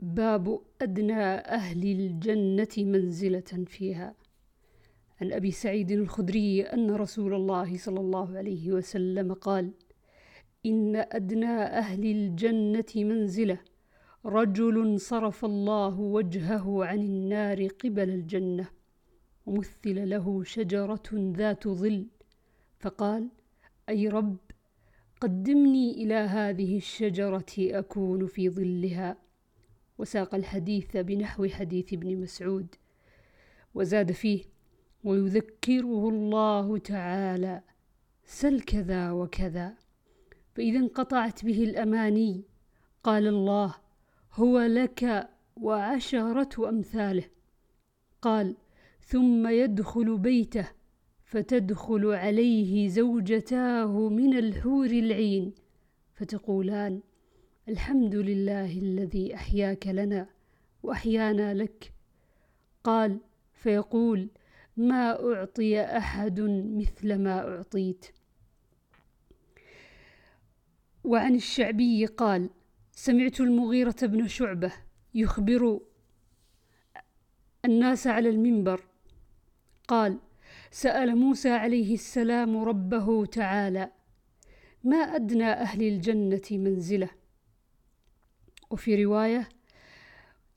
باب أدنى أهل الجنة منزلة فيها. عن أبي سعيد الخدري أن رسول الله صلى الله عليه وسلم قال إن أدنى أهل الجنة منزلة. رجل صرف الله وجهه عن النار قبل الجنة ومثل له شجرة ذات ظل. فقال أي رب قدمني إلى هذه الشجرة أكون في ظلها. وساق الحديث بنحو حديث ابن مسعود وزاد فيه ويذكره الله تعالى سل كذا وكذا فإذا انقطعت به الأماني قال الله هو لك وعشرة أمثاله قال ثم يدخل بيته فتدخل عليه زوجتاه من الحور العين فتقولان الحمد لله الذي أحياك لنا وأحيانا لك. قال فيقول ما أعطي أحد مثل ما أعطيت. وعن الشعبي قال سمعت المغيرة بن شعبة يخبر الناس على المنبر. قال سأل موسى عليه السلام ربه تعالى ما أدنى أهل الجنة منزلة؟ وفي رواية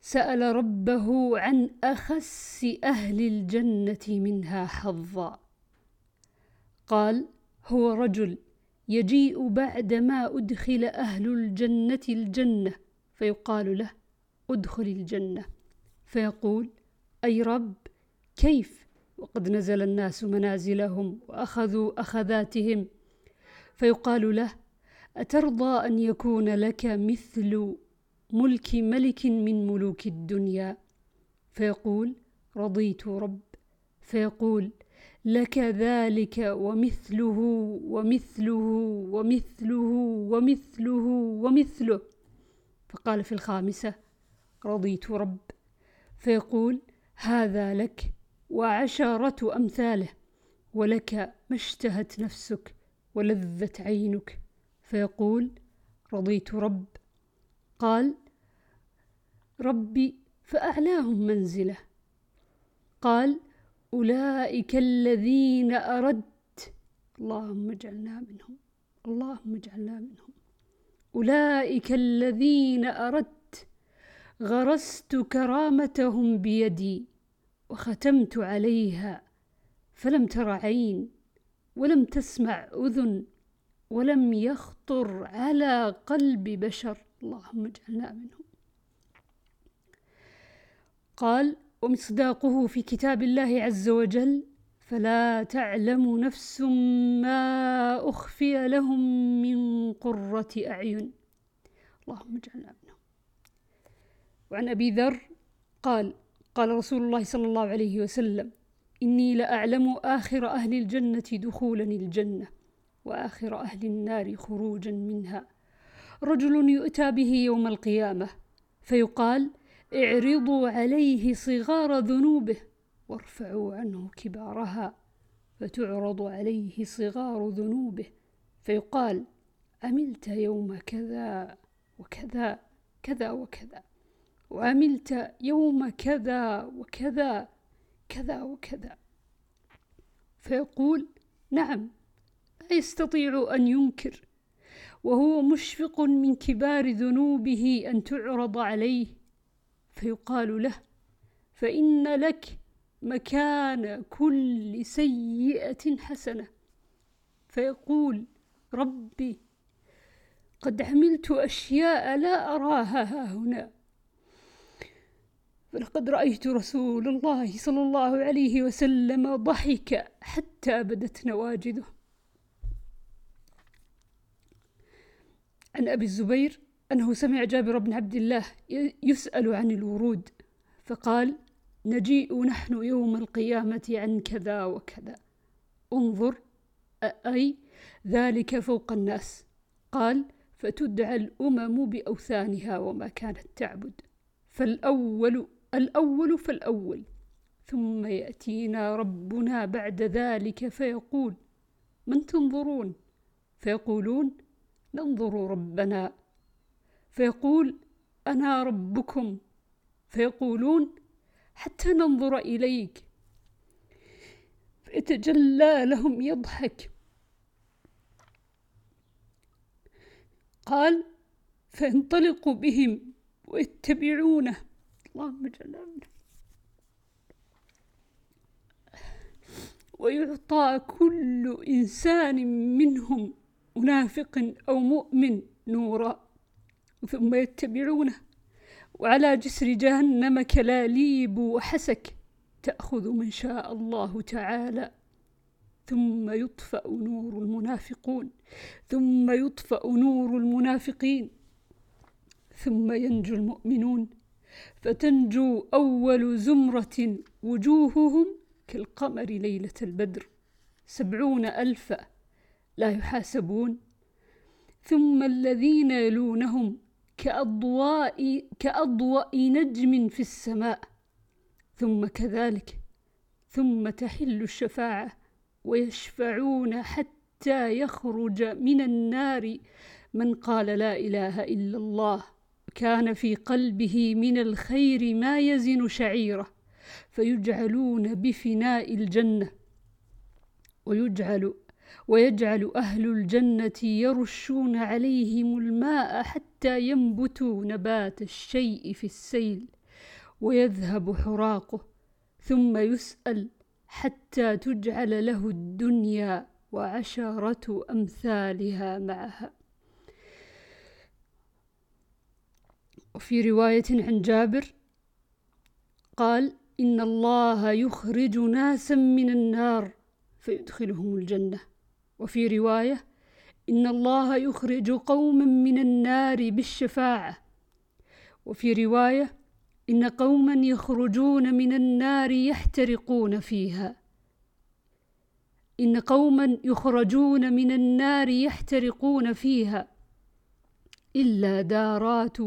سأل ربه عن أخس أهل الجنة منها حظا. قال هو رجل يجيء بعدما أدخل أهل الجنة الجنة. فيقال له أدخل الجنة. فيقول أي رب كيف؟ وقد نزل الناس منازلهم وأخذوا أخذاتهم. فيقال له أترضى أن يكون لك مثل ملك ملك من ملوك الدنيا. فيقول رضيت رب. فيقول لك ذلك ومثله ومثله ومثله ومثله ومثله. فقال في الخامسة رضيت رب. فيقول هذا لك وعشرة أمثاله ولك ما اشتهت نفسك ولذت عينك. فيقول رضيت رب. قال ربي فأعلاهم منزله. قال أولئك الذين أردت. اللهم اجعلنا منهم اللهم اجعلنا منهم. أولئك الذين أردت غرست كرامتهم بيدي وختمت عليها فلم تر عين ولم تسمع أذن ولم يخطر على قلب بشر. اللهم اجعلنا منهم. قال ومصداقه في كتاب الله عز وجل فلا تعلم نفس ما أخفي لهم من قرة أعين. اللهم اجعلنا منهم. وعن أبي ذر قال قال رسول الله صلى الله عليه وسلم إني لأعلم آخر أهل الجنة دخولا الجنة وآخر أهل النار خروجا منها. رجل يؤتى به يوم القيامة فيقال اعرضوا عليه صغار ذنوبه وارفعوا عنه كبارها فتعرض عليه صغار ذنوبه فيقال عملت يوم كذا وكذا كذا وكذا وعملت يوم كذا وكذا كذا وكذا. فيقول نعم لا يستطيع أن ينكر وهو مشفق من كبار ذنوبه أن تعرض عليه. فيقال له فإن لك مكان كل سيئة حسنة. فيقول ربي قد عملت أشياء لا أراها ها هنا. فلقد رأيت رسول الله صلى الله عليه وسلم ضحك حتى بدت نواجذه. عن أبي الزبير أنه سمع جابر بن عبد الله يسأل عن الورود فقال نجيء نحن يوم القيامة عن كذا وكذا. انظر أي ذلك فوق الناس. قال فتدعى الأمم بأوثانها وما كانت تعبد. فالأول الأول فالأول. ثم يأتينا ربنا بعد ذلك فيقول من تنظرون؟ فيقولون ننظر ربنا. فيقول أنا ربكم. فيقولون حتى ننظر إليك. فيتجلى لهم يضحك. قال فينطلق بهم ويتبعونه اللهم جلالنا ويعطى كل إنسان منهم منافق أو مؤمن نورا ثم يتبعونه. وعلى جسر جهنم كلاليب وحسك تأخذ من شاء الله تعالى. ثم يطفأ نور المنافقون ثم يطفأ نور المنافقين. ثم ينجو المؤمنون فتنجو أول زمرة وجوههم كالقمر ليلة البدر. سبعون ألفا لا يحاسبون. ثم الذين يلونهم كأضواء كأضواء نجم في السماء. ثم كذلك ثم تحل الشفاعة ويشفعون حتى يخرج من النار. من قال لا إله إلا الله كان في قلبه من الخير ما يزن شعيره فيجعلون بفناء الجنة ويجعل ويجعل أهل الجنة يرشون عليهم الماء حتى ينبتوا نبات الشيء في السيل ويذهب حراقه ثم يسأل حتى تجعل له الدنيا وعشرة أمثالها معها. وفي رواية عن جابر قال إن الله يخرج ناسا من النار فيدخلهم الجنة. وفي رواية إن الله يخرج قوما من النار بالشفاعة. وفي رواية إن قوما يخرجون من النار يحترقون فيها. إن قوما يخرجون من النار يحترقون فيها. إلا دارات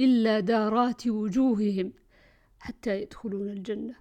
إلا دارات وجوههم حتى يدخلون الجنة.